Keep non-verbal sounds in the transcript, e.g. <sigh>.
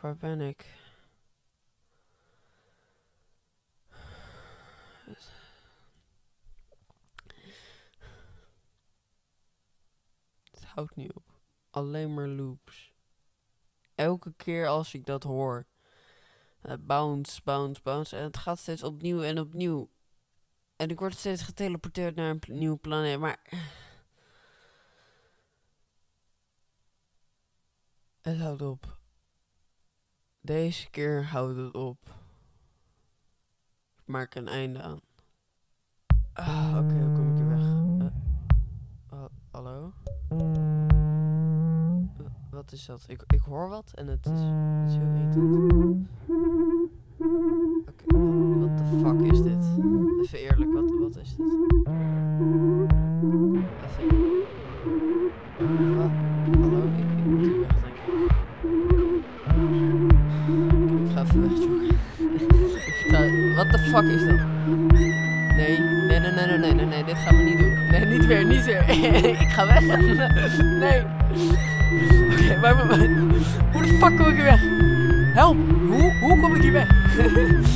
Waar ben ik? Het houdt niet op. Alleen maar loops. Elke keer als ik dat hoor. eh, bounce, bounce, bounce. En het gaat steeds opnieuw en opnieuw. En ik word steeds geteleporteerd naar een nieuwe planeet. Maar. Het houdt op. Deze keer houdt het op. Maak een einde aan. Ah, Oké, hoe kom ik hier weg? Eh, ha- hallo? W- wat is dat? Ik, ik hoor wat en het is, het is heel irritant. Oké, wat wat de fuck is dit? Even eerlijk, wat, wat is dit? Even. Wa- wat de fuck is dat? Nee, nee, nee, nee, nee, nee, nee, dit gaan we niet doen. Nee, niet weer, niet weer. <laughs> ik ga weg. <laughs> nee. Oké, maar, maar, hoe de fuck kom ik hier weg? Help, hoe, hoe kom ik hier weg? <laughs>